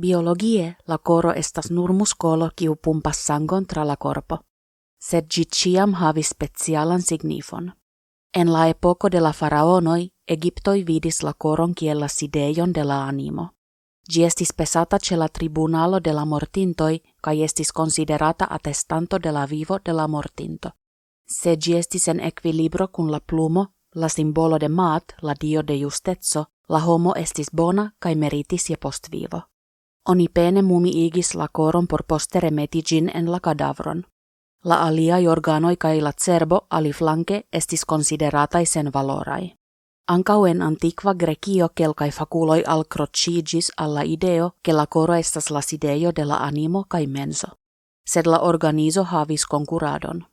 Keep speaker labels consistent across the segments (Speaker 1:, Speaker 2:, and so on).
Speaker 1: Biologie la coro estas nur muscolo kiu pumpas sangon tra la corpo, sed gi ciam havis specialan signifon. En la epoko de la faraonoi, Egiptoi vidis la coron kiel la sideion de la animo. Gi estis pesata ce la tribunalo de la mortintoi, kai estis considerata attestanto de la vivo de la mortinto. Se gi estis en equilibro kun la plumo, la simbolo de mat, la dio de justetso, la homo estis bona kai meritis je post vivo. Oni pene mumi igis la coron por postere metigin en la cadavron. La aliai organoi kai la cerbo ali flanke estis consideratai sen valorai. Ancau en antiqua Grecio kelkai faculoi al crocigis alla ideo che la coro estas la sideo de la animo kai menso. Sed la organizo havis concuradon.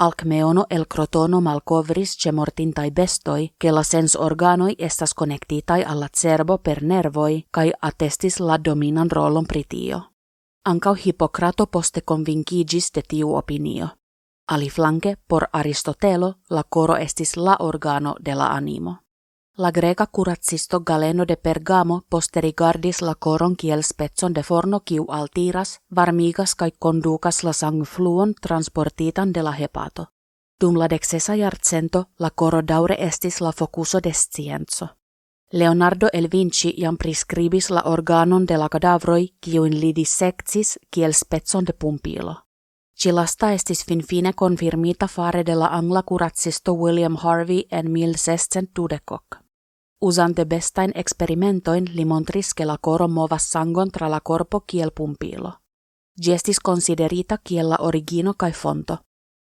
Speaker 1: Alcmeono el crotono malcovris ce mortintai bestoi, che la sens organoi estas connectitai alla cerbo per nervoi, kai attestis la dominan rolon pritio. Ancau Hippocrato poste convincigis de tiu opinio. Aliflanque, por Aristotelo, la coro estis la organo de la animo. La greca curatsisto Galeno de Pergamo posterigardis la coron kiel spetson de forno kiu altiras, varmigas kai conducas la sangfluon transportitan de la hepato. Dum la dexesa jarcento la coro daure estis la focuso de scienzo. Leonardo el Vinci jam prescribis la organon de la cadavroi kiuin li dissectis kiel spetson de pumpilo. Cilasta estis finfine confirmita fare de la angla curatsisto William Harvey en 1612. Usante bestain experimentoin li montris che la coro sangon tra la corpo kiel pumpilo. Gestis considerita kiel origino kai fonto.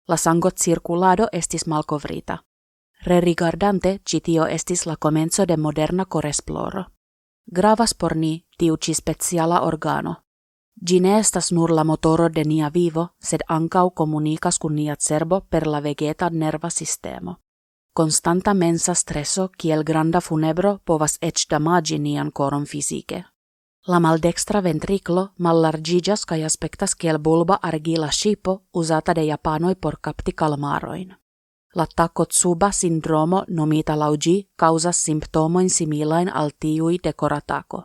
Speaker 1: La sangot circulado estis malcovrita. Re rigardante, citio estis la comenzo de moderna coresploro. Gravas por ni tiu ci speciala organo. Gi ne estas nur la motoro de nia vivo, sed ancau comunicas kun nia cerbo per la vegeta nerva sistemo. Constanta mensa stresso kiel granda funebro povas ec damagi nian coron fisike. La maldextra ventriclo mallargigas kai aspectas kiel bulba argila shipo usata de japanoi por capti kalmaroin. La Takotsuba syndromo nomita laugi causas symptomoin similain al tiui de koratako.